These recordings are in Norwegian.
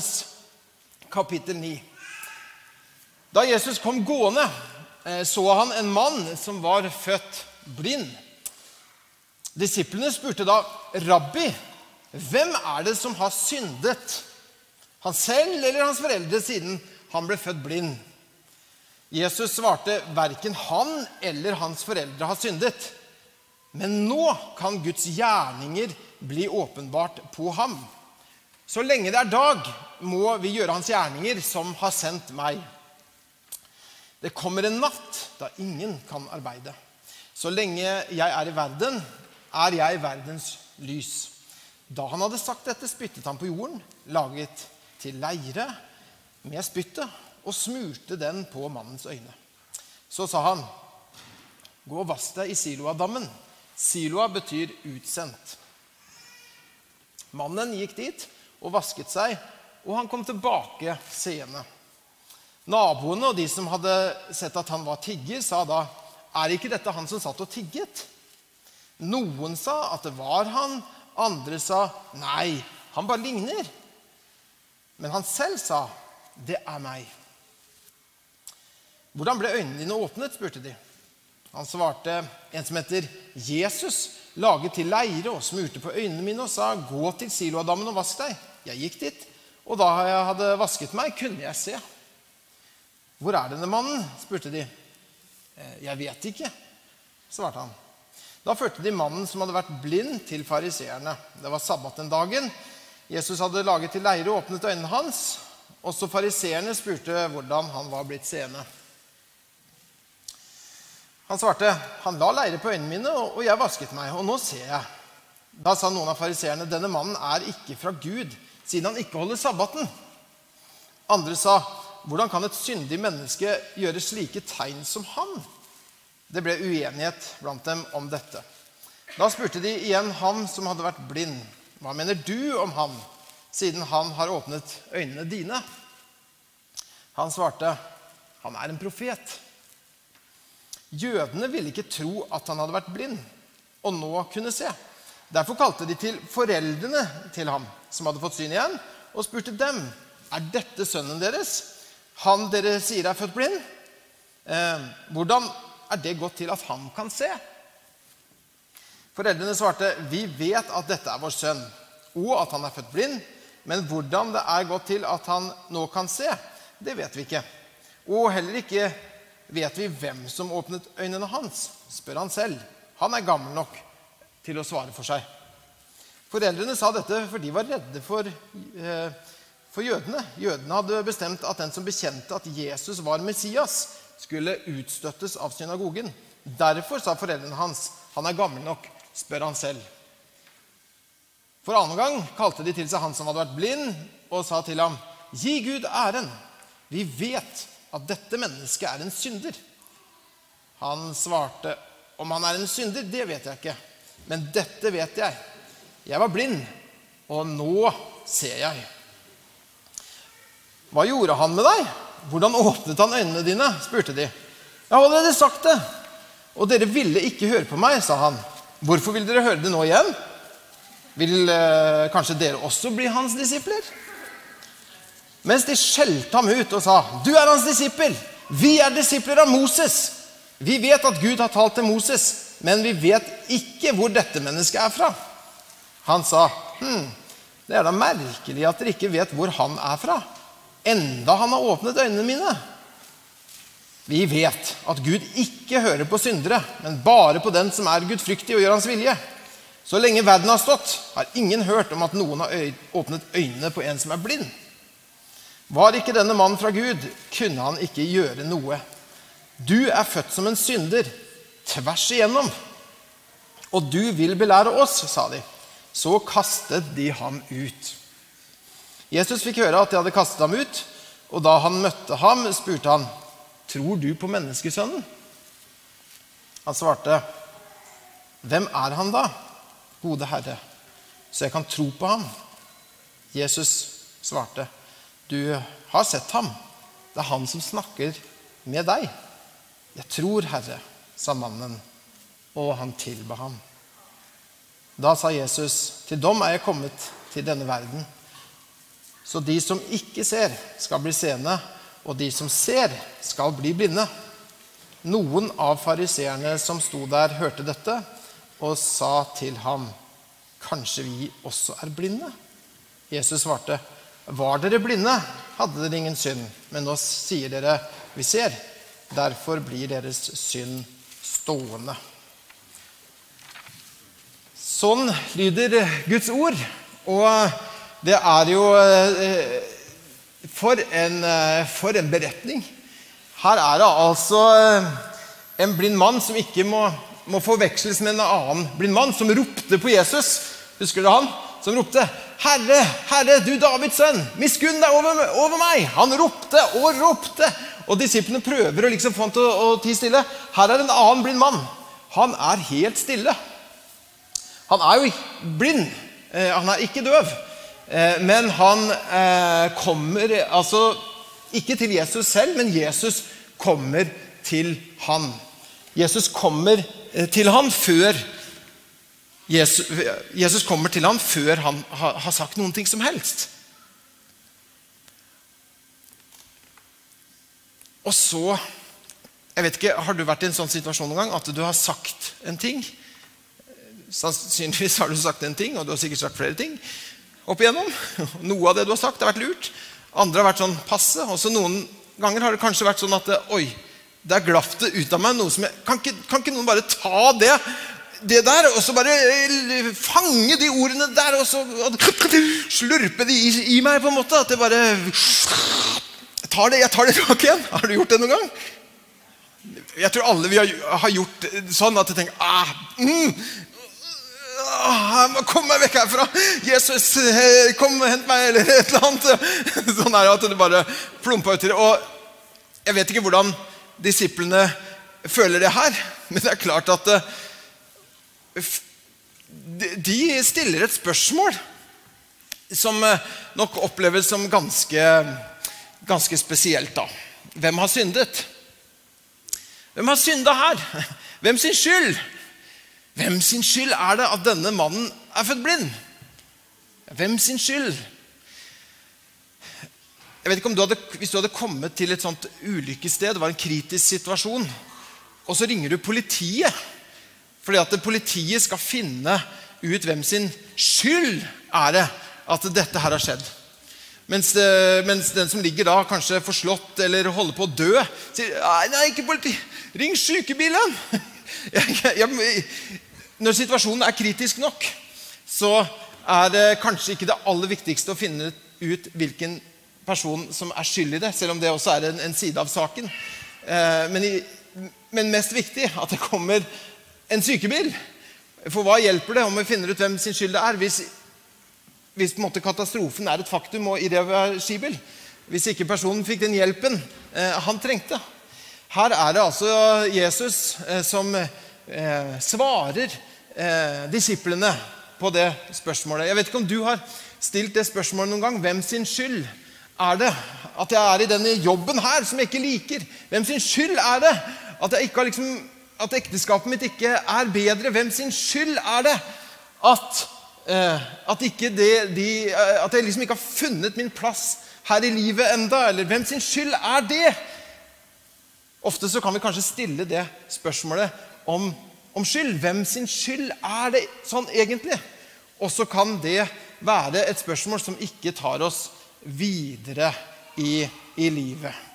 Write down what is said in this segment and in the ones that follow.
Johannes kapittel 9. Da Jesus kom gående, eh, så han en mann som var født blind. Disiplene spurte da, 'Rabbi, hvem er det som har syndet?' Han selv eller hans foreldre, siden han ble født blind? Jesus svarte, 'Verken han eller hans foreldre har syndet.' Men nå kan Guds gjerninger bli åpenbart på ham. Så lenge det er dag, må vi gjøre hans gjerninger, som har sendt meg. Det kommer en natt da ingen kan arbeide. Så lenge jeg er i verden, er jeg verdens lys. Da han hadde sagt dette, spyttet han på jorden, laget til leire med spyttet, og smurte den på mannens øyne. Så sa han, gå og vask deg i Siloadammen. Siloa betyr utsendt. Mannen gikk dit og vasket seg, og han kom tilbake seende. Naboene og de som hadde sett at han var tigger, sa da, 'Er ikke dette han som satt og tigget?' Noen sa at det var han, andre sa, 'Nei, han bare ligner.' Men han selv sa, 'Det er meg'. Hvordan ble øynene dine åpnet? spurte de. Han svarte, en som heter Jesus, laget til leire og smurte på øynene mine og sa, 'Gå til Siloadammen og vask deg.' Jeg gikk dit, og da jeg hadde vasket meg, kunne jeg se. 'Hvor er denne mannen?' spurte de. 'Jeg vet ikke', svarte han. Da førte de mannen som hadde vært blind, til fariseerne. Det var sabbat den dagen. Jesus hadde laget til leire og åpnet øynene hans. Også fariseerne spurte hvordan han var blitt seende. Han svarte, 'Han la leire på øynene mine, og jeg vasket meg, og nå ser jeg.' Da sa noen av fariseerne, 'Denne mannen er ikke fra Gud, siden han ikke holder sabbaten.' Andre sa, 'Hvordan kan et syndig menneske gjøre slike tegn som han?' Det ble uenighet blant dem om dette. Da spurte de igjen han som hadde vært blind, 'Hva mener du om han, siden han har åpnet øynene dine?' Han svarte, 'Han er en profet.' Jødene ville ikke tro at han hadde vært blind, og nå kunne se. Derfor kalte de til foreldrene til ham, som hadde fått syn igjen, og spurte dem, 'Er dette sønnen deres, han dere sier er født blind?' Eh, hvordan er det gått til at han kan se? Foreldrene svarte, 'Vi vet at dette er vår sønn, og at han er født blind.' 'Men hvordan det er gått til at han nå kan se, det vet vi ikke.' 'Og heller ikke vet vi hvem som åpnet øynene hans?' spør han selv. Han er gammel nok til å svare for seg. Foreldrene sa dette for de var redde for, eh, for jødene. Jødene hadde bestemt at den som bekjente at Jesus var Messias, skulle utstøttes av synagogen. Derfor sa foreldrene hans, 'Han er gammel nok. Spør han selv.' For annen gang kalte de til seg han som hadde vært blind, og sa til ham, 'Gi Gud æren. Vi vet at dette mennesket er en synder.' Han svarte, 'Om han er en synder, det vet jeg ikke.' Men dette vet jeg. Jeg var blind, og nå ser jeg. Hva gjorde han med deg? Hvordan åpnet han øynene dine? spurte de. Jeg har allerede sagt det. Og dere ville ikke høre på meg, sa han. Hvorfor vil dere høre det nå igjen? Vil eh, kanskje dere også bli hans disipler? Mens de skjelte ham ut og sa, 'Du er hans disippel. Vi er disipler av Moses.' 'Vi vet at Gud har talt til Moses, men vi vet ikke hvor dette mennesket er fra.' Han sa, hm, 'Det er da merkelig at dere ikke vet hvor han er fra.' enda han har åpnet øynene mine. Vi vet at Gud ikke hører på syndere, men bare på den som er gudfryktig og gjør hans vilje. Så lenge verden har stått, har ingen hørt om at noen har åpnet øynene på en som er blind. Var ikke denne mannen fra Gud, kunne han ikke gjøre noe. Du er født som en synder, tvers igjennom. Og du vil belære oss, sa de. Så kastet de ham ut. Jesus fikk høre at de hadde kastet ham ut, og da han møtte ham, spurte han, 'Tror du på menneskesønnen?' Han svarte, 'Hvem er han da, gode Herre, så jeg kan tro på ham?' Jesus svarte, 'Du har sett ham. Det er han som snakker med deg.' 'Jeg tror, Herre', sa mannen, og han tilba ham. Da sa Jesus, 'Til dom er jeg kommet til denne verden.' Så de som ikke ser, skal bli seende, og de som ser, skal bli blinde. Noen av fariseerne som sto der, hørte dette og sa til ham, Kanskje vi også er blinde? Jesus svarte, Var dere blinde, hadde dere ingen synd. Men nå sier dere, Vi ser. Derfor blir deres synd stående. Sånn lyder Guds ord. Og det er jo eh, for en, eh, for en beretning. Her er det altså eh, en blind mann som ikke må, må forveksles med en annen blind mann, som ropte på Jesus. Husker du han? Som ropte 'Herre, Herre, du Davids sønn, miskunn deg over, over, meg!' Han ropte og ropte. Og disiplene prøver å liksom få han til å, å tie stille. Her er en annen blind mann. Han er helt stille. Han er jo blind. Eh, han er ikke døv. Eh, men han eh, kommer altså ikke til Jesus selv, men Jesus kommer til han. Jesus kommer til han før Jesus, Jesus kommer til han før han har, sagt noen ting som helst. Og så jeg vet ikke, Har du vært i en sånn situasjon noen gang at du har sagt en ting? Sannsynligvis har du sagt en ting, og du har sikkert sagt flere ting opp igjennom. Noe av det du har sagt, har vært lurt. Andre har vært sånn passe. Og så noen ganger har det kanskje vært sånn at Oi, der glapp det ut av meg noe som jeg Kan ikke, kan ikke noen bare ta det, det der, og så bare eh, fange de ordene der, og så og slurpe de i, i, meg, på en måte? At det bare jeg tar det, Jeg tar det tilbake igjen. Har du gjort det noen gang? Jeg tror alle vi har, gjort sånn at vi tenker ah, mm, jeg må meg vekk herfra! Jesus, eh, kom og hent meg! Eller et eller annet. Sånn er det at det bare plumpa uti det. Og jeg vet ikke hvordan disiplene føler det her, men det er klart at eh, de stiller et spørsmål som eh, nok oppleves som ganske, ganske spesielt. da. Hvem har syndet? Hvem har synda her? Hvem sin skyld? Hvem sin skyld er det at denne mannen er født blind? Hvem sin skyld? Jeg vet ikke om du hadde, Hvis du hadde kommet til et sånt ulykkessted, det var en kritisk situasjon, og så ringer du politiet fordi at politiet skal finne ut hvem sin skyld er det at dette her har skjedd. Mens, mens, den som ligger da, kanskje forslått eller holder på å dø, sier nei, nei ikke politi, ring sykebilen. Når situasjonen er kritisk nok, så er det kanskje ikke det aller viktigste å finne ut hvilken person som er skyld i det, selv om det også er en, en side av saken. Eh, men, i, men, mest viktig at det kommer en sykebil. For hva hjelper det om vi finner ut hvem sin skyld det er, hvis, hvis på en måte katastrofen er et faktum og irreversibel? Hvis ikke personen fikk den hjelpen eh, han trengte. Her er det altså Jesus eh, som eh, svarer eh, disiplene på det spørsmålet. Jeg vet ikke om du har stilt det spørsmålet noen gang. Hvem sin skyld er det at jeg er i denne jobben her som jeg ikke liker? Hvem sin skyld er det at, liksom, at ekteskapet mitt ikke er bedre? Hvem sin skyld er det at, at, det, de, eh, at jeg liksom ikke har funnet min plass her i livet enda? Eller hvem sin skyld er det? Ofte så kan vi kanskje stille det spørsmålet om om skyld. Hvem sin skyld er det sånn egentlig? Og så kan det være et spørsmål som ikke tar oss videre i, i livet.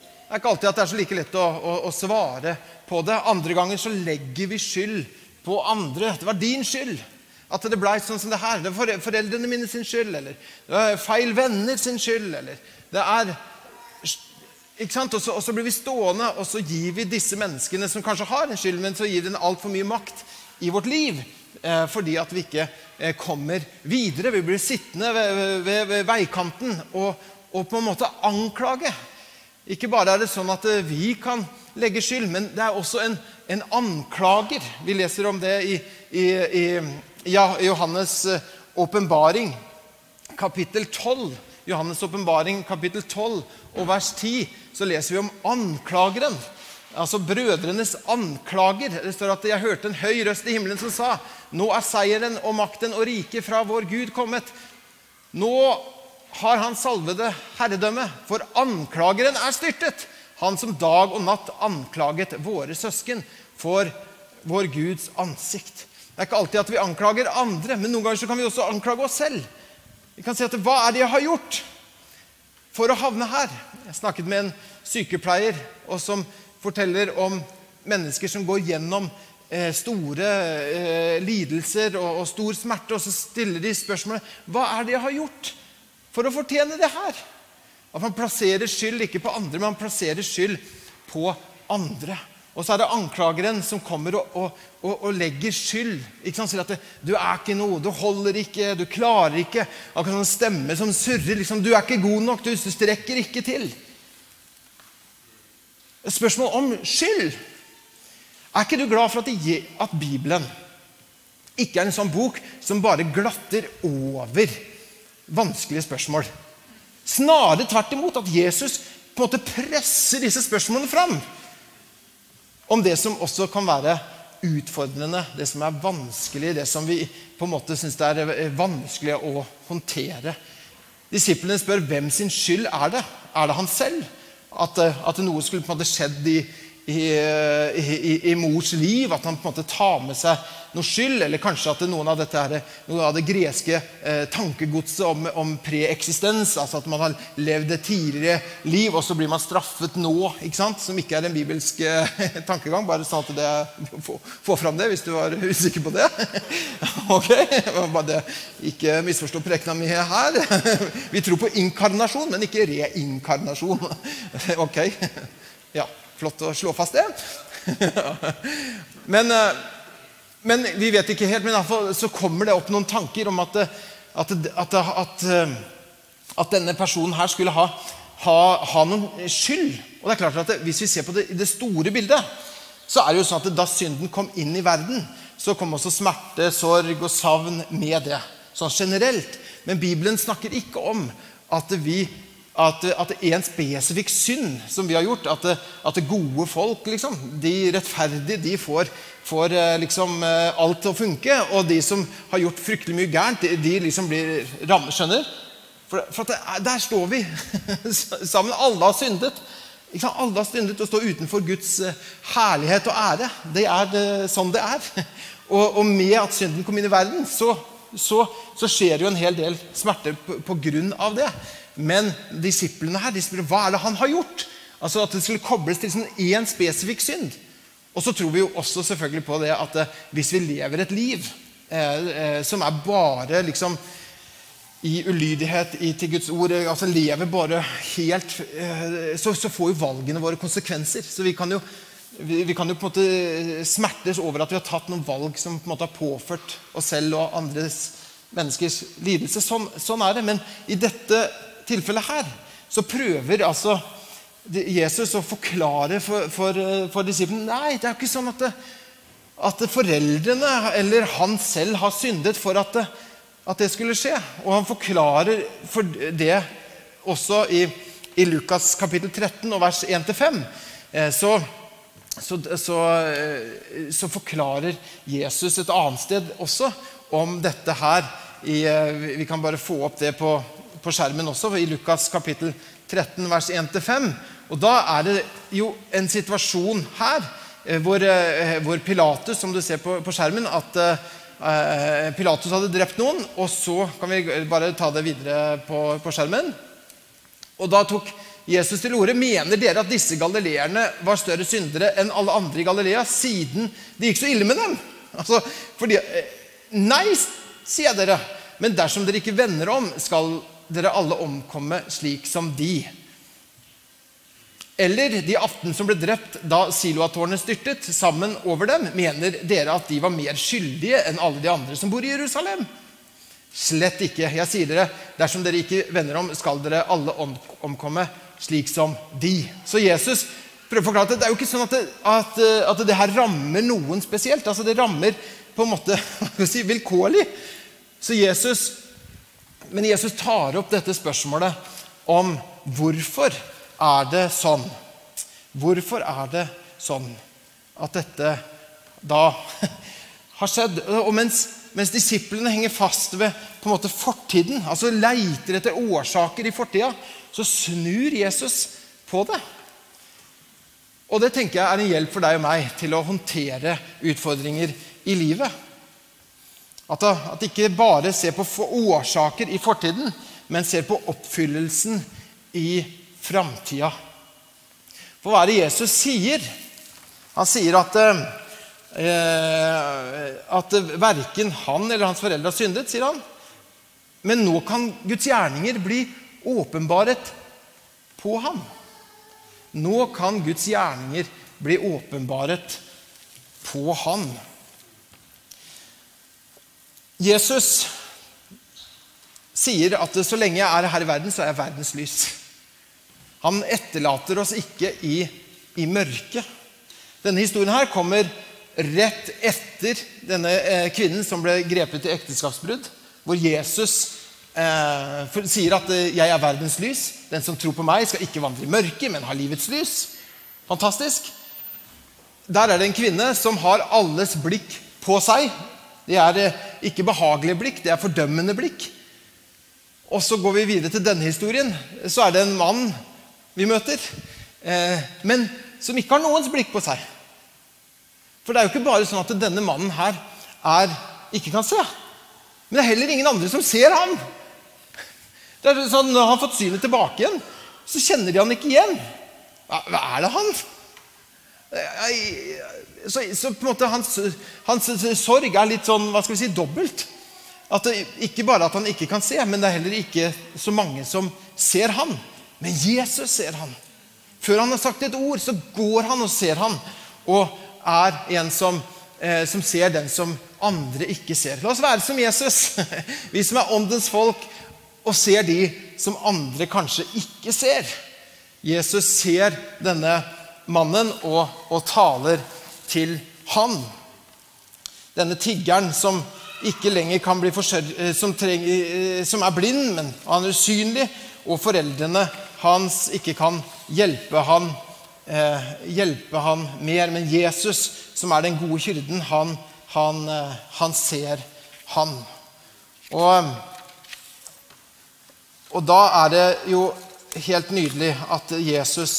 Det er ikke alltid at det er så like lett å, å, å, svare på det. Andre ganger så legger vi skyld på andre. Det var din skyld at det blei sånn som det her. Det var foreldrene mine sin skyld, eller det er feil venner sin skyld. eller det er ikke sant? Og så, og så, blir vi stående, og så gir vi disse menneskene som kanskje har en skyld, men så gir den altfor mye makt i vårt liv. Eh, fordi at vi ikke eh, kommer videre. Vi blir sittende ved, ved, ved veikanten og, og, på en måte anklage. Ikke bare er det sånn at eh, vi kan legge skyld, men det er også en, en anklager. Vi leser om det i, i, i ja, Johannes' eh, åpenbaring, kapittel 12. Johannes' åpenbaring, kapittel 12 og vers 10, så leser vi om anklageren. Altså brødrenes anklager. Det står at jeg hørte en høy røst i himmelen som sa:" Nå er seieren og makten og riket fra vår Gud kommet. Nå har han salvede herredømme, for anklageren er styrtet. Han som dag og natt anklaget våre søsken for vår Guds ansikt. Det er ikke alltid at vi anklager andre, men noen ganger så kan vi også anklage oss selv. Vi kan si at 'Hva er det jeg har gjort for å havne her?' Jeg snakket med en sykepleier og som forteller om mennesker som går gjennom eh, store eh, lidelser og, og, stor smerte, og så stiller de spørsmålet 'Hva er det jeg har gjort for å fortjene det her?' At man plasserer skyld ikke på andre, men man plasserer skyld på andre. Og så er det anklageren som kommer og, og, og, og legger skyld. Ikke sant? Sier at det, 'du er ikke noe, du holder ikke, du klarer ikke'. Akkurat sånn stemme som surrer. liksom, 'Du er ikke god nok, du, du strekker ikke til'. Et spørsmål om skyld. Er ikke du glad for at, det, at Bibelen ikke er en sånn bok som bare glatter over vanskelige spørsmål? Snarere tvert imot at Jesus på en måte presser disse spørsmålene fram. Om det som også kan være utfordrende, det som er vanskelig, det som vi på en måte syns er vanskelig å håndtere. Disiplene spør hvem sin skyld er det? Er det han selv? At, at noe skulle på en måte skjedd i, i, i, i, mors liv, at han på en måte tar med seg noe skyld. Eller kanskje at noen av, dette her, noe av det greske eh, tankegodset om, om preeksistens, altså at man har levd et tidligere liv, og så blir man straffet nå. ikke sant? Som ikke er en bibelsk eh, tankegang. Bare sånn at det, få, få fram det hvis du var usikker på det. ok? Bare. Ikke misforstå prekena mi her. Vi tror på inkarnasjon, men ikke reinkarnasjon. ok? Ja. Flott å slå fast det. men, eh, men, vi vet ikke helt. Men iallfall så kommer det opp noen tanker om at, at, at, eh, at denne personen her skulle ha, ha, ha, noen skyld. Og det er klart at Hvis vi ser på det det store bildet, så er det jo sånn at da synden kom inn i verden, så kom også smerte, sorg og savn med det. Sånn generelt. Men Bibelen snakker ikke om at vi at, at en spesifikk synd som vi har gjort, at, at gode folk, liksom, de rettferdige, de får, får eh, liksom eh, alt til å funke. Og de som har gjort fryktelig mye gærent, de, de liksom blir rammet. Skjønner? For, for det, der står vi sammen. Alle har syndet. Alle har syndet og står utenfor Guds eh, herlighet og ære. Det er det, sånn det er. Og, og, med at synden kom inn i verden, så, så, så skjer jo en hel del smerte av det. Men disiplene her de spør hva er det han har gjort. Altså At det skulle kobles til sånn én spesifikk synd. Og så tror vi jo også selvfølgelig på det at eh, hvis vi lever et liv eh, eh, som er bare liksom i ulydighet i, til Guds ord, eh, altså lever bare helt eh, så, så, får jo valgene våre konsekvenser. Så vi kan jo vi, vi, kan jo på en måte smertes over at vi har tatt noen valg som på en måte har påført oss selv og andres menneskers lidelse. Sånn, sånn er det. Men i dette tilfellet her så prøver altså Jesus å forklare for, for, for disiplene Nei, det er jo ikke sånn at, det, at foreldrene eller han selv har syndet for at det, at det, skulle skje. Og han forklarer for det også i, i Lukas kapittel 13 og vers 1-5. Eh, så, så, så, eh, så, forklarer Jesus et annet sted også om dette her. I, eh, vi kan bare få opp det på, på skjermen også, i Lukas kapittel 13, vers 1-5. Og Da er det jo en situasjon her eh, hvor, eh, hvor Pilatus, som du ser på, på skjermen at uh, Pilatus hadde drept noen. Og så kan vi bare ta det videre på, på skjermen. Og da tok Jesus til orde. Mener dere at disse galileerne var større syndere enn alle andre i Galilea, siden det gikk så ille med dem? Altså, fordi, Nei, sier jeg dere. Men dersom dere ikke vender om, skal dere alle omkomme slik som de. Eller de 18 som ble drept da Siloatårnet styrtet, sammen over dem, mener dere at de var mer skyldige enn alle de andre som bor i Jerusalem? Slett ikke. Jeg sier dere, dersom dere ikke vender om, skal dere alle omkomme slik som de. Så Jesus prøver å forklare at det er jo ikke sånn at det, at, at det her rammer noen spesielt. Altså Det rammer på en måte si, vilkårlig. Så Jesus men Jesus tar opp dette spørsmålet om hvorfor er det sånn? Hvorfor er det sånn at dette da har skjedd? Og mens mens disiplene henger fast ved på en måte fortiden, altså leiter etter årsaker i fortida, så snur Jesus på det. Og det tenker jeg er en hjelp for deg og meg til å håndtere utfordringer i livet. At, at ikke bare ser på årsaker i fortiden, men ser på oppfyllelsen i framtida. For hva er det Jesus sier? Han sier at, eh, at verken han eller hans foreldre har syndet, sier han. Men nå kan Guds gjerninger bli åpenbaret på ham. Nå kan Guds gjerninger bli åpenbaret på han. Jesus sier at så lenge jeg er her i verden, så er jeg verdens lys. Han etterlater oss ikke i, i mørket. Denne historien her kommer rett etter denne eh, kvinnen som ble grepet i ekteskapsbrudd, hvor Jesus sier at eh, 'jeg er verdens lys'. Den som tror på meg, skal ikke vandre i mørket, men ha livets lys. Fantastisk. Der er det en kvinne som har alles blikk på seg. Det er eh, ikke behagelige blikk, det er fordømmende blikk. Og så går vi videre til denne historien. Så er det en mann vi møter, eh, men som ikke har noens blikk på seg. For det er jo ikke bare sånn at denne mannen her er, ikke kan se. Men det er heller ingen andre som ser ham. Det er sånn, Når han har fått synet tilbake igjen, så kjenner de han ikke igjen. Hva, er det han? Så, så, på en måte hans, hans, sorg er litt sånn, hva skal vi si, dobbelt. At det, Ikke bare at han ikke kan se, men det er heller ikke så mange som ser han. Men Jesus ser han. Før han har sagt et ord, så går han og ser han. Og er en som, eh, som ser den som andre ikke ser. La oss være som Jesus, vi som er åndens folk og ser de som andre kanskje ikke ser. Jesus ser denne mannen og, og taler til han. Denne tiggeren som ikke lenger kan bli forsørget, eh, som, eh, som er blind, men han er usynlig, og foreldrene hans ikke kan hjelpe han, eh, hjelpe han mer. Men Jesus, som er den gode kyrden, han, han, eh, han ser han. Og og da er det jo helt nydelig at Jesus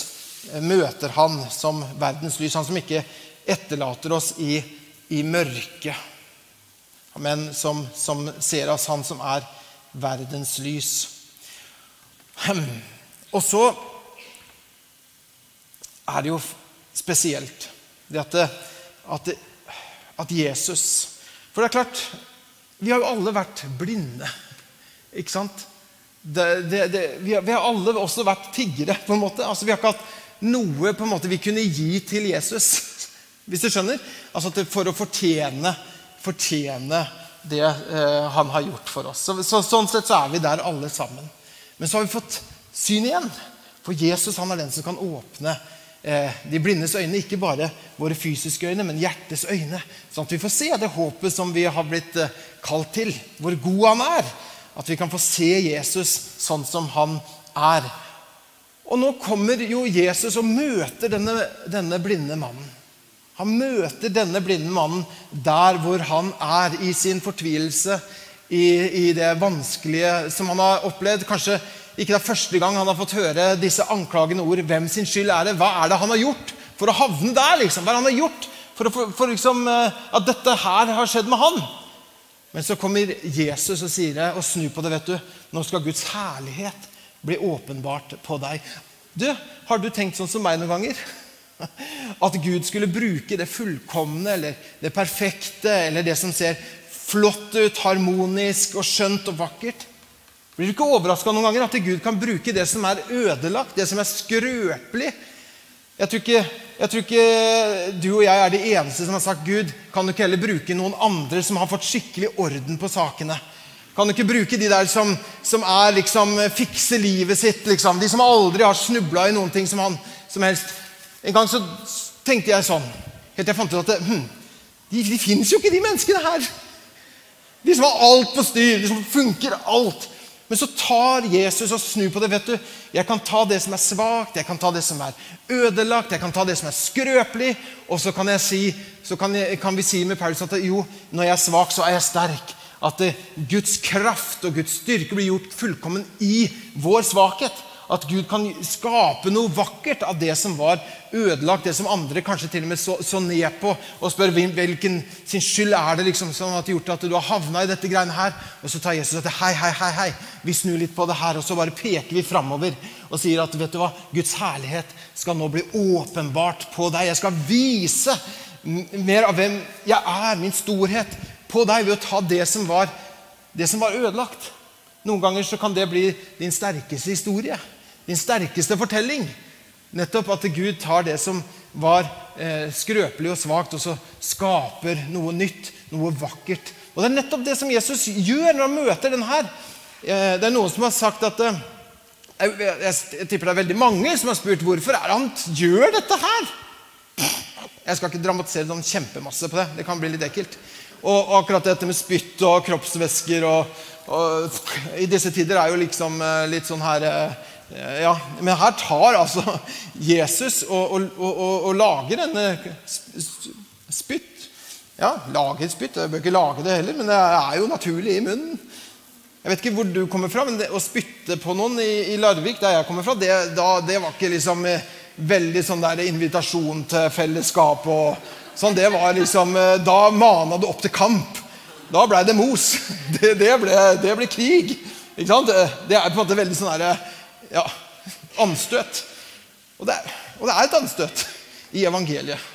møter han som verdens lys. Han som ikke etterlater oss i, i mørket, men som, som, ser oss, han som er verdens lys. Og så er det jo spesielt det at, at, at Jesus For det er klart, vi har jo alle vært blinde. Ikke sant? Det, det, det, vi, har, vi, har, alle også vært tiggere. på en måte. Altså, vi har ikke hatt noe på en måte, vi kunne gi til Jesus. Hvis du skjønner? Altså For å fortjene, fortjene det eh, han har gjort for oss. Så, så, sånn sett så er vi der alle sammen. Men så har vi fått syn igjen. For Jesus han er den som kan åpne eh, de blindes øyne. Ikke bare våre fysiske øyne, men hjertets øyne. Sånn at vi får se det håpet som vi har blitt eh, kalt til. Hvor god han er. At vi kan få se Jesus sånn som han er. Og nå kommer jo Jesus og møter denne, denne blinde mannen. Han møter denne blinde mannen der hvor han er i sin fortvilelse, i, i, det vanskelige som han har opplevd. Kanskje ikke det er første gang han har fått høre disse anklagende ord. Hvem sin skyld er det? Hva er det han har gjort for å havne der? Liksom? Hva er det han har gjort for, å, for, for liksom, eh, at dette her har skjedd med han? Men så kommer Jesus og sier det, og snur på det. vet du. Nå skal Guds herlighet bli åpenbart på deg. Du, Har du tenkt sånn som meg noen ganger? At Gud skulle bruke det fullkomne eller det perfekte eller det som ser flott ut, harmonisk og skjønt og vakkert? Blir du ikke overraska noen ganger at Gud kan bruke det som er ødelagt, det som er skrøpelig, jeg tror, ikke, jeg tror, ikke, du og jeg er de eneste som har sagt Gud, kan du ikke heller bruke noen andre som har fått skikkelig orden på sakene? Kan du ikke bruke de der som, som er liksom fikser livet sitt? Liksom. De som aldri har snubla i noen ting som han som helst. En gang så tenkte jeg sånn Helt til jeg fant ut at hm, de, de fins jo ikke, de menneskene her. De som har alt på styr, de som funker alt. Men så tar Jesus og snur på det. vet du. Jeg kan ta det som er svakt, jeg kan ta det som er ødelagt, jeg kan ta det som er skrøpelig. Og så kan, si, så kan, jeg, kan vi si med Paulus at jo, når jeg er svak, så er jeg sterk. At Guds kraft og Guds styrke blir gjort fullkommen i vår svakhet. At Gud kan skape noe vakkert av det som var ødelagt, det som andre kanskje til og med så, så ned på, og spør hvilken sin skyld er det liksom som har gjort at du har havna i dette greiene her. Og så tar Jesus at hei, hei, hei, hei, vi snur litt på det her, og så bare peker vi framover og sier at vet du hva, Guds herlighet skal nå bli åpenbart på deg. Jeg skal vise mer av hvem jeg er, min storhet, på deg ved å ta det som var, det som var ødelagt. Noen ganger så kan det bli din sterkeste historie din sterkeste fortelling. Nettopp at Gud tar det som var eh, skrøpelig og svakt, og så skaper noe nytt, noe vakkert. Og Det er nettopp det som Jesus gjør når han møter den her. Eh, det er noen som har sagt at eh, jeg, tipper det er veldig mange som har spurt hvorfor er han gjør dette her. Jeg skal ikke dramatisere sånn kjempemasse på det. Det kan bli litt ekkelt. Og, akkurat dette med spytt og kroppsvæsker og, og, I disse tider er jo liksom litt sånn her ja, men her tar altså Jesus og, og, og, og lager denne spytt. Ja, lager spytt. Jeg bør ikke lage det heller, men det er jo naturlig i munnen. Jeg vet ikke hvor du kommer fra, men det, å spytte på noen i, i Larvik, der jeg kommer fra, det, da, det var ikke liksom eh, veldig sånn der invitasjon til fellesskap og sånn. Det var liksom eh, Da mana du opp til kamp. Da blei det mos. Det, ble, det ble krig. Ikke sant? Det er på en måte veldig sånn derre ja, anstøt. Og det, er, og det, er, et anstøt i evangeliet.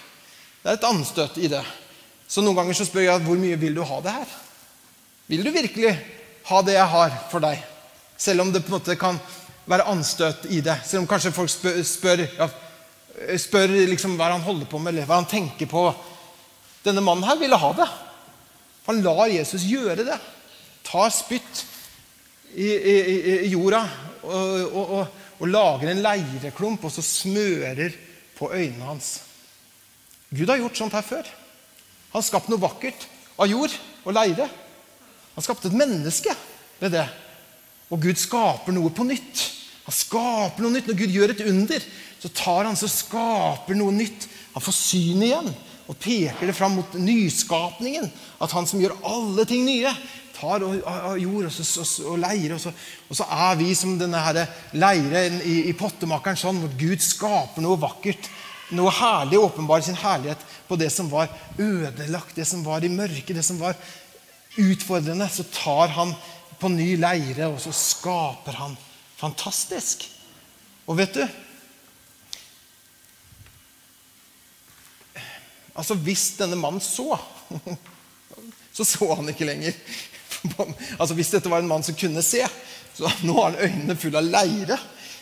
Det er et anstøt i det. Så noen ganger så spør jeg hvor mye vil du ha det her? Vil du virkelig ha det jeg har for deg? Selv om det på en måte kan være anstøt i det. Selv om kanskje folk spør, spør, ja, spør liksom hva han holder på med, eller hva han tenker på. Denne mannen her ville ha det. Han lar Jesus gjøre det. Tar spytt i, i, i jorda og, og, og, lager en leireklump og så smører på øynene hans. Gud har gjort sånt her før. Han har skapt noe vakkert av jord og leire. Han skapte et menneske ved det. Og Gud skaper noe på nytt. Han skaper noe nytt. Når Gud gjør et under, så tar han så skaper noe nytt. Han får syn igjen og peker det fram mot nyskapningen. At han som gjør alle ting nye, tar og, og jord og, så, og, leire. Og så, og så, er vi som denne her leiren i, i pottemakeren sånn hvor Gud skaper noe vakkert. Noe herlig, åpenbarer sin herlighet på det som var ødelagt, det som var i mørket, det som var utfordrende. Så tar han på ny leire, og så skaper han fantastisk. Og vet du Altså, hvis denne mannen så så så han ikke lenger. altså Hvis dette var en mann som kunne se, så nå har han øynene fulle av leire.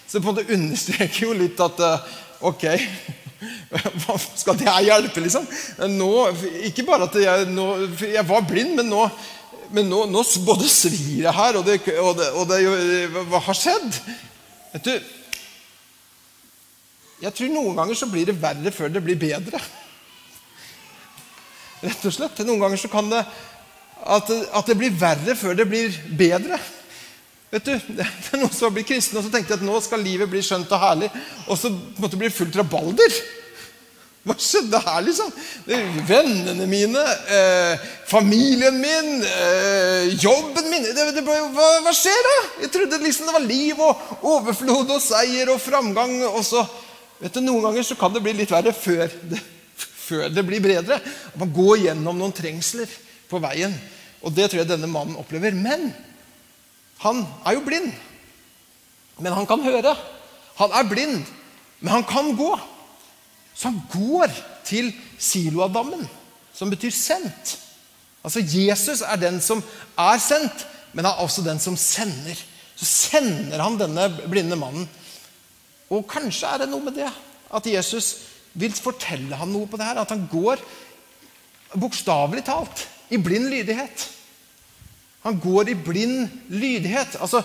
Så på en måte understreker jo litt at eh, Ok, hva skal det her hjelpe, liksom? Nå, ikke bare at jeg, nå, jeg var blind, men nå, men nå, nå både svir jeg her, og det, og det, og det Hva har skjedd? Vet du Jeg tror noen ganger så blir det verre før det blir bedre. Rett og slett. Noen ganger så kan det at, at, det blir verre før det blir bedre. Vet du, Det er noen som har blitt kristne og så tenkte at nå skal livet bli skjønt og herlig. Og så måtte det bli fullt rabalder. Hva skjedde her, liksom? Vennene mine, eh, familien min, eh, jobben min det, det, hva, hva, skjer da? Jeg trodde liksom det var liv og overflod og seier og framgang. Og så, vet du, Noen ganger så kan det bli litt verre før det, før det blir bedre. Man går gjennom noen trengsler på veien. Og det tror jeg denne mannen opplever. Men han er jo blind. Men han kan høre. Han er blind, men han kan gå. Så han går til Siloadammen, som betyr sendt. Altså Jesus er den som er sendt, men han er også den som sender. Så sender han denne blinde mannen. Og kanskje er det noe med det at Jesus vil fortelle ham noe på det her. At han går bokstavelig talt i blind lydighet. Han går i blind lydighet. Altså,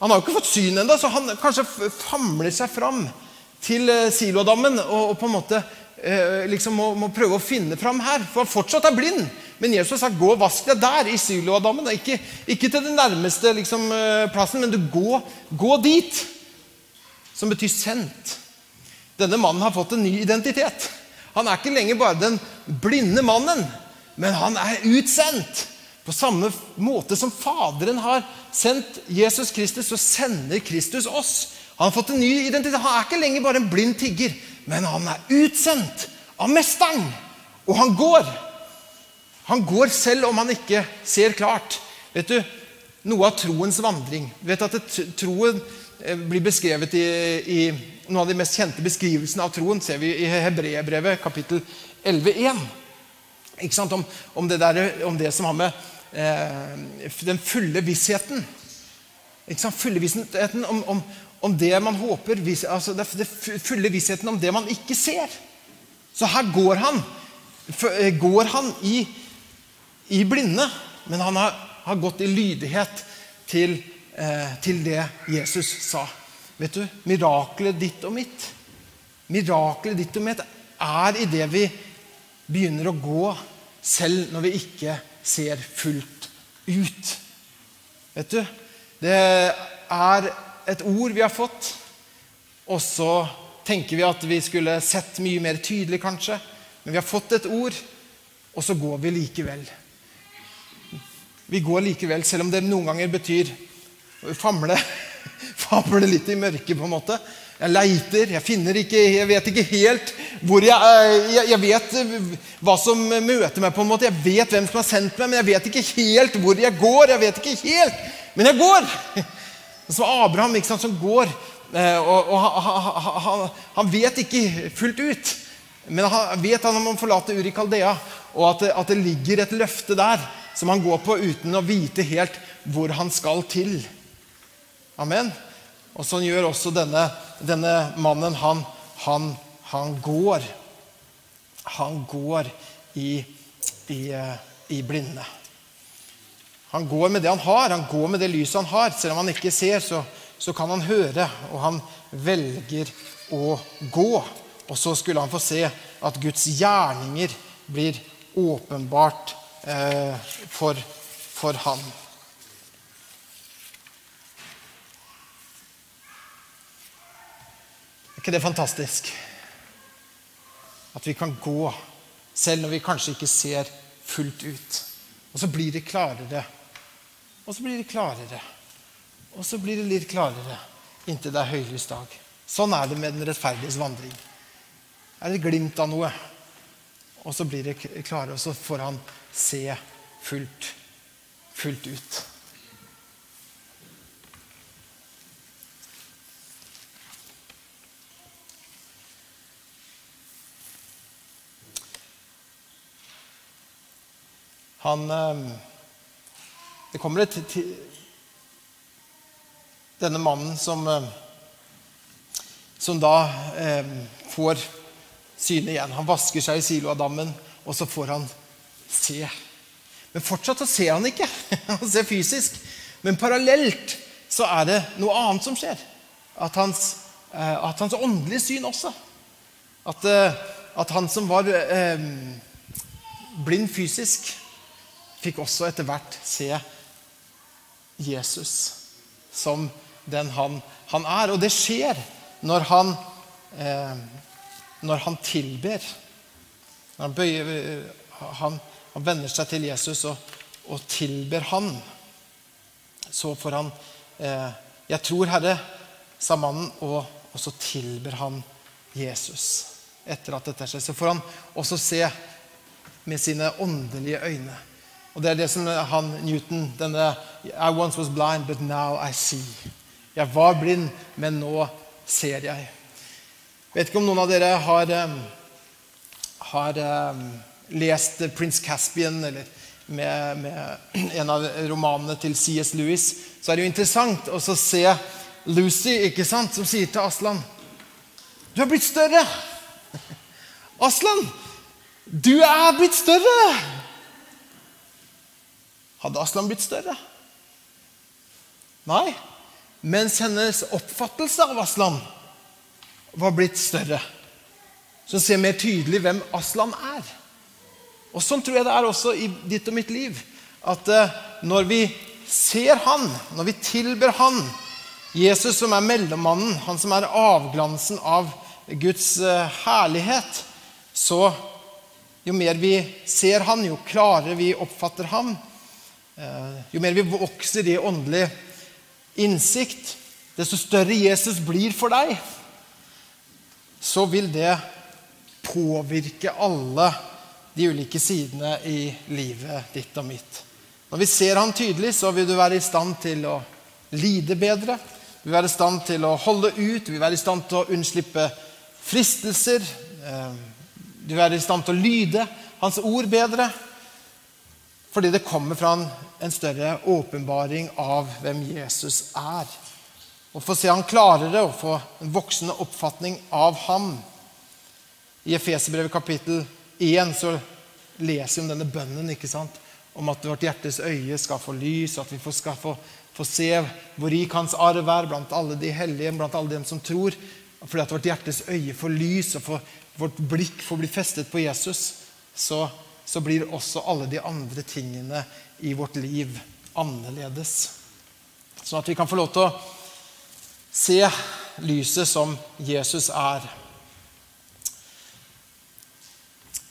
han har jo ikke fått syn ennå, så han kanskje famler seg fram til silodammen og, og, på en måte eh, liksom må, må, prøve å finne fram her. For han fortsatt er blind. Men Jesus har sagt 'gå og vask deg der', i silodammen'. Ikke, ikke til den nærmeste liksom, eh, plassen, men du gå, gå dit. Som betyr sendt. Denne mannen har fått en ny identitet. Han er ikke lenger bare den blinde mannen, men han er utsendt. På samme måte som Faderen har sendt Jesus Kristus, så sender Kristus oss. Han har fått en ny identitet. Han er ikke lenger bare en blind tigger, men han er utsendt av Mesteren. Og han går. Han går selv om han ikke ser klart. Vet du, Noe av troens vandring vet at Troen eh, blir beskrevet i, i Noen av de mest kjente beskrivelsene av troen ser vi i Hebreerbrevet kapittel 11.1. Om, om, det der, om det som har med eh, den fulle vissheten Fulle vissheten om, om, om, det man håper altså det, det fulle vissheten om det man ikke ser. Så her går han, eh, går han i, i blinde, men han har, har gått i lydighet til, eh, til det Jesus sa. Vet du, Miraklet ditt og mitt Miraklet ditt og mitt er i det vi begynner å gå, selv når vi ikke ser fullt ut. Vet du? Det er et ord vi har fått, og så tenker vi at vi skulle sett mye mer tydelig, kanskje. Men vi har fått et ord, og så går vi likevel. Vi går likevel, selv om det noen ganger betyr famle, famle litt i mørket, på en måte. Jeg leiter, jeg finner ikke Jeg vet ikke helt hvor jeg Jeg, jeg vet hva som møter meg, på en måte. Jeg vet hvem som har sendt meg, men jeg vet ikke helt hvor jeg går. Jeg vet ikke helt, Men jeg går! Så Abraham, ikke sant, som går Eh, og, og han, han, han, vet ikke fullt ut, men han vet han må forlate Uri Kaldea, og at det, at det ligger et løfte der som han går på uten å vite helt hvor han skal til. Amen. Og sånn gjør også denne, denne mannen. Han, han, han, går. Han går i, i, i blinde. Han går med det han har, han går med det lyset han har. Selv om han ikke ser, så, så kan han høre, og han velger å gå. Og så skulle han få se at Guds gjerninger blir åpenbart eh, for, for han. Ikke det fantastisk? At vi kan gå selv når vi kanskje ikke ser fullt ut. Og så blir det klarere og så blir det klarere. Og så blir det litt klarere inntil det er høylys dag. Sånn er det med den rettferdiges vandring. Er det glimt av noe, og så blir det klarere, og så får han se fullt, fullt ut. Han eh, det kommer et denne mannen som, eh, som da eh, får synet igjen. Han vasker seg i Siloadammen, og så får han se. Men fortsatt så ser han ikke. Han ser fysisk. Men parallelt så er det noe annet som skjer. At hans, eh, at hans åndelige syn også. At, eh, at han som var eh, blind fysisk, fikk også etter hvert se Jesus som den han, han er. Og det skjer når han, eh, når han tilber. Når han, bøyer, han, han vender seg til Jesus og, og, tilber han. Så får han eh, 'Jeg tror, Herre', sa mannen, og, og så tilber han Jesus. Etter at dette skjer, så får han også se med sine åndelige øyne. Og det er det som han Newton denne I once was blind, but now I see. Jeg var blind, men nå ser jeg. Vet ikke om noen av dere har, um, har um, lest Prince Caspian eller med, med, en av romanene til C.S. Lewis. Så er det jo interessant å se Lucy, ikke sant, som sier til Aslan Du er blitt større! Aslan, du er blitt større! Hadde Aslan blitt større? Nei. Mens hennes oppfattelse av Aslan var blitt større. Så ser mer tydelig hvem Aslan er. Og Sånn tror jeg det er også i ditt og mitt liv. At eh, når vi ser Han, når vi tilber Han, Jesus som er mellommannen, han som er avglansen av Guds eh, herlighet, så jo mer vi ser Han, jo klarere vi oppfatter eh, jo mer vi vokser i åndelig innsikt, desto større Jesus blir for deg, så vil det påvirke alle de ulike sidene i livet ditt og mitt. Når vi ser han tydelig, så vil du være i stand til å lide bedre. Du vil være i stand til å holde ut, du vil være i stand til å unnslippe fristelser. Eh, du vil være i stand til å lyde hans ord bedre. Fordi det kommer fra en, en større åpenbaring av hvem Jesus er. Å få se han klarere og få en voksende oppfatning av ham. I Efeserbrevet kapittel 1 så leser vi om denne bønnen ikke sant? om at vårt hjertes øye skal få lys, at vi skal få, få se hvor rik hans arv er blant alle de hellige, blant alle dem som tror. Fordi at vårt hjertes øye får lys, og for, vårt blikk får bli festet på Jesus, så, så blir også alle de andre tingene i vårt liv annerledes. Sånn at vi kan få lov til å se lyset som Jesus er.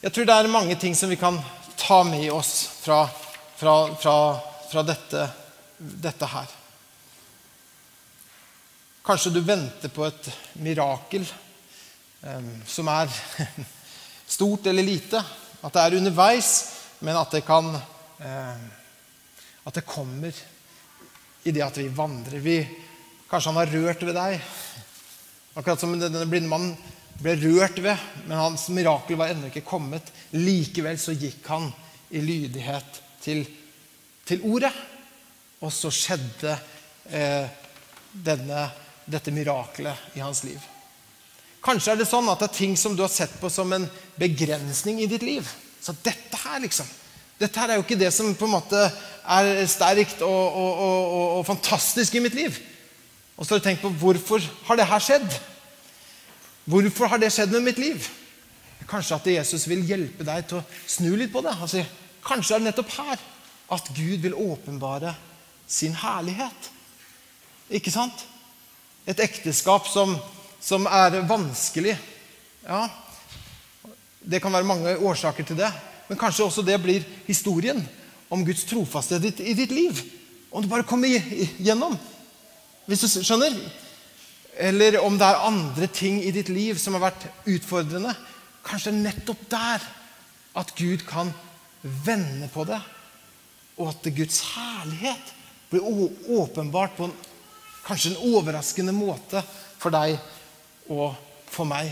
Jeg tror det er mange ting som vi kan ta med oss fra, fra, fra, fra dette, dette, her. Kanskje du venter på et mirakel eh, som er stort eller lite. At det er underveis, men at det kan At det kommer i det at vi vandrer. Vi, kanskje han har rørt ved deg. Akkurat som denne blinde mannen ble rørt ved, men hans mirakel var ennå ikke kommet. Likevel så gikk han i lydighet til, til ordet. Og så skjedde eh, denne, dette mirakelet i hans liv. Kanskje er det sånn at det er ting som du har sett på som en begrensning i ditt liv. Så dette her, liksom Dette her er jo ikke det som på en måte er sterkt og, og, og, og fantastisk i mitt liv. Og så har du tenkt på hvorfor har det her skjedd? Hvorfor har det skjedd med mitt liv? Kanskje at Jesus vil hjelpe deg til å snu litt på det. Altså, kanskje er det nettopp her at Gud vil åpenbare sin herlighet. Ikke sant? Et ekteskap som, som er vanskelig. Ja, det kan være mange årsaker til det. Men kanskje også det blir historien om Guds trofasthet i ditt liv. Om du bare kommer gjennom. Hvis du skjønner? eller om det er andre ting i ditt liv som har vært utfordrende, kanskje nettopp der at Gud kan vende på det, og at Guds herlighet blir åpenbart på en, kanskje en overraskende måte for deg og for meg.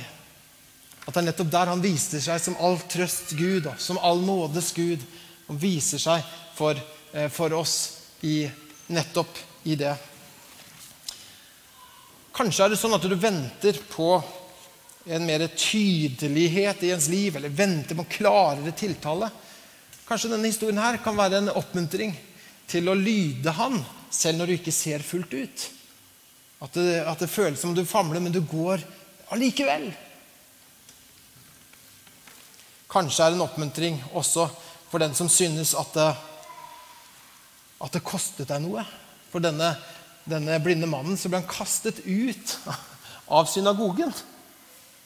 At det er nettopp der han viser seg som all trøst Gud, som all nådes Gud. Han viser seg for, eh, for oss i, nettopp i det. Kanskje er det sånn at du venter på en mer tydelighet i ens liv, eller venter på en klarere tiltale. Kanskje denne historien her kan være en oppmuntring til å lyde Han, selv når du ikke ser fullt ut. At det, at det føles som du famler, men du går allikevel. Kanskje er en oppmuntring også for den som synes at det, at det kostet deg noe. For denne denne blinde mannen, så ble han kastet ut av synagogen.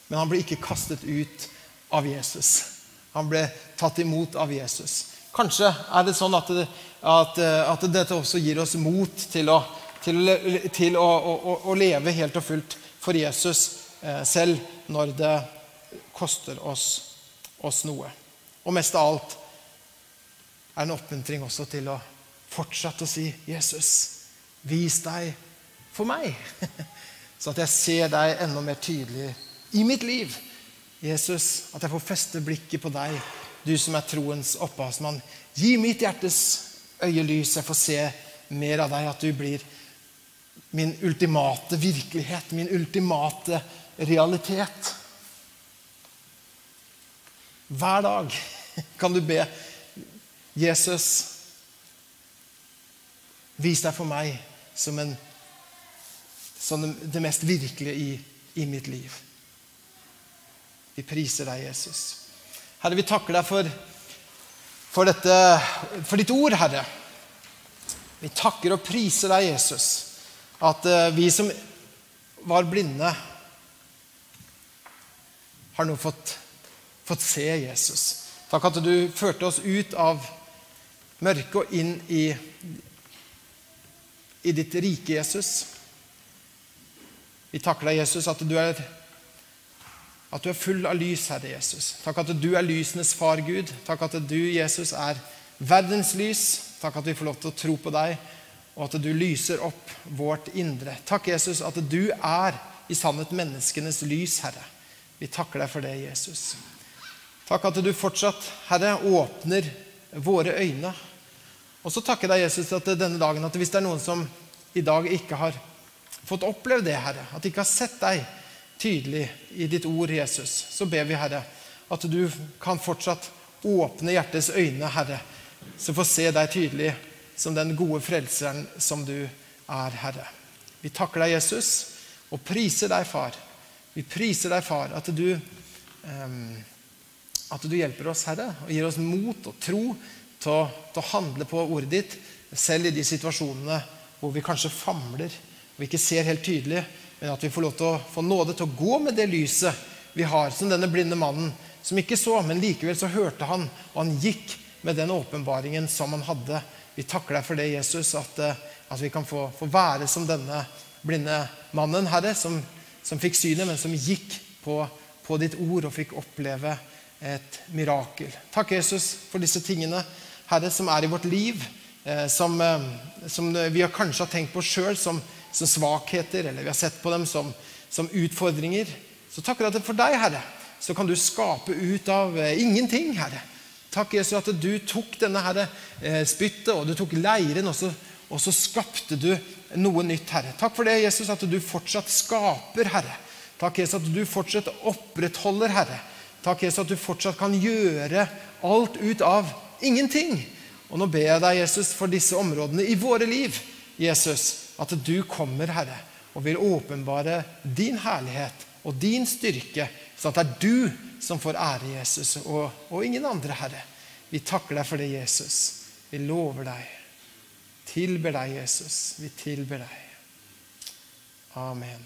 Men han ble ikke kastet ut av Jesus. Han ble tatt imot av Jesus. Kanskje er det sånn at, det, at, at dette også gir oss mot til, å, til, til å, å, å, leve helt og fullt for Jesus eh, selv når det koster oss, oss noe. Og mest av alt er en oppmuntring også til å fortsette å si 'Jesus'. Vis deg for meg, så at jeg ser deg enda mer tydelig i mitt liv. Jesus, at jeg får feste blikket på deg, du som er troens opphavsmann. Gi mitt hjertes øyelys, jeg får se mer av deg, at du blir min ultimate virkelighet, min ultimate realitet. Hver dag kan du be Jesus, vis deg for meg som, en, som det mest virkelige i, i mitt liv. Vi priser deg, Jesus. Herre, vi takker deg for for, dette, for ditt ord, Herre. Vi takker og priser deg, Jesus, at eh, vi som var blinde, har nå fått, fått se Jesus. Takk at du førte oss ut av mørket og inn i, i ditt rike, Jesus. Vi takker deg, Jesus, at du er at du er full av lys, Herre Jesus. Takk at du er lysenes far, Gud. Takk at du, Jesus, er verdens lys. Takk at vi får lov til å tro på deg, og at du lyser opp vårt indre. Takk, Jesus, at du er i sannhet menneskenes lys, Herre. Vi takker deg for det, Jesus. Takk at du fortsatt, Herre, åpner våre øyne. Og så takker deg, Jesus, at denne dagen, at hvis det er noen som i dag ikke har fått oppleve det, Herre, at de ikke har sett deg tydelig i ditt ord, Jesus, så ber vi, Herre, at du kan fortsatt åpne hjertets øyne, Herre, så får se deg tydelig som den gode frelseren som du er, Herre. Vi takker deg, Jesus, og priser deg, Far. Vi priser deg, Far, at du, um, at du hjelper oss, Herre, og gir oss mot og tro til å, til å handle på ordet ditt, selv i de situasjonene hvor vi kanskje famler og ikke ser helt tydelig. Men at vi får lov til å få nåde til å gå med det lyset vi har, som denne blinde mannen, som ikke så, men likevel så hørte han, og han gikk med den åpenbaringen som han hadde. Vi takker deg for det, Jesus, at, eh, at vi kan få, få, være som denne blinde mannen, Herre, som, som fikk synet, men som gikk på, på, ditt ord og fikk oppleve et mirakel. Takk, Jesus, for disse tingene, Herre, som er i vårt liv, eh, som, eh, som vi kanskje har tenkt på sjøl som som svakheter, eller vi har sett på dem som, som utfordringer. Så takker jeg for deg, Herre, så kan du skape ut av eh, ingenting, Herre. Takk, Jesus, at du tok denne herre, spyttet og du tok leiren, og så, og så skapte du noe nytt, Herre. Takk for det, Jesus, at du fortsatt skaper, Herre. Takk, Jesus, at du fortsatt opprettholder, Herre. Takk, Jesus, at du fortsatt kan gjøre alt ut av ingenting. Og nå ber jeg deg, Jesus, for disse områdene i våre liv, Jesus, at du kommer, Herre, og vil åpenbare din herlighet og din styrke, sånn at det er du som får ære Jesus, og, og ingen andre, Herre. Vi takker deg for det, Jesus. Vi lover deg. Tilber deg, Jesus. Vi tilber deg. Amen.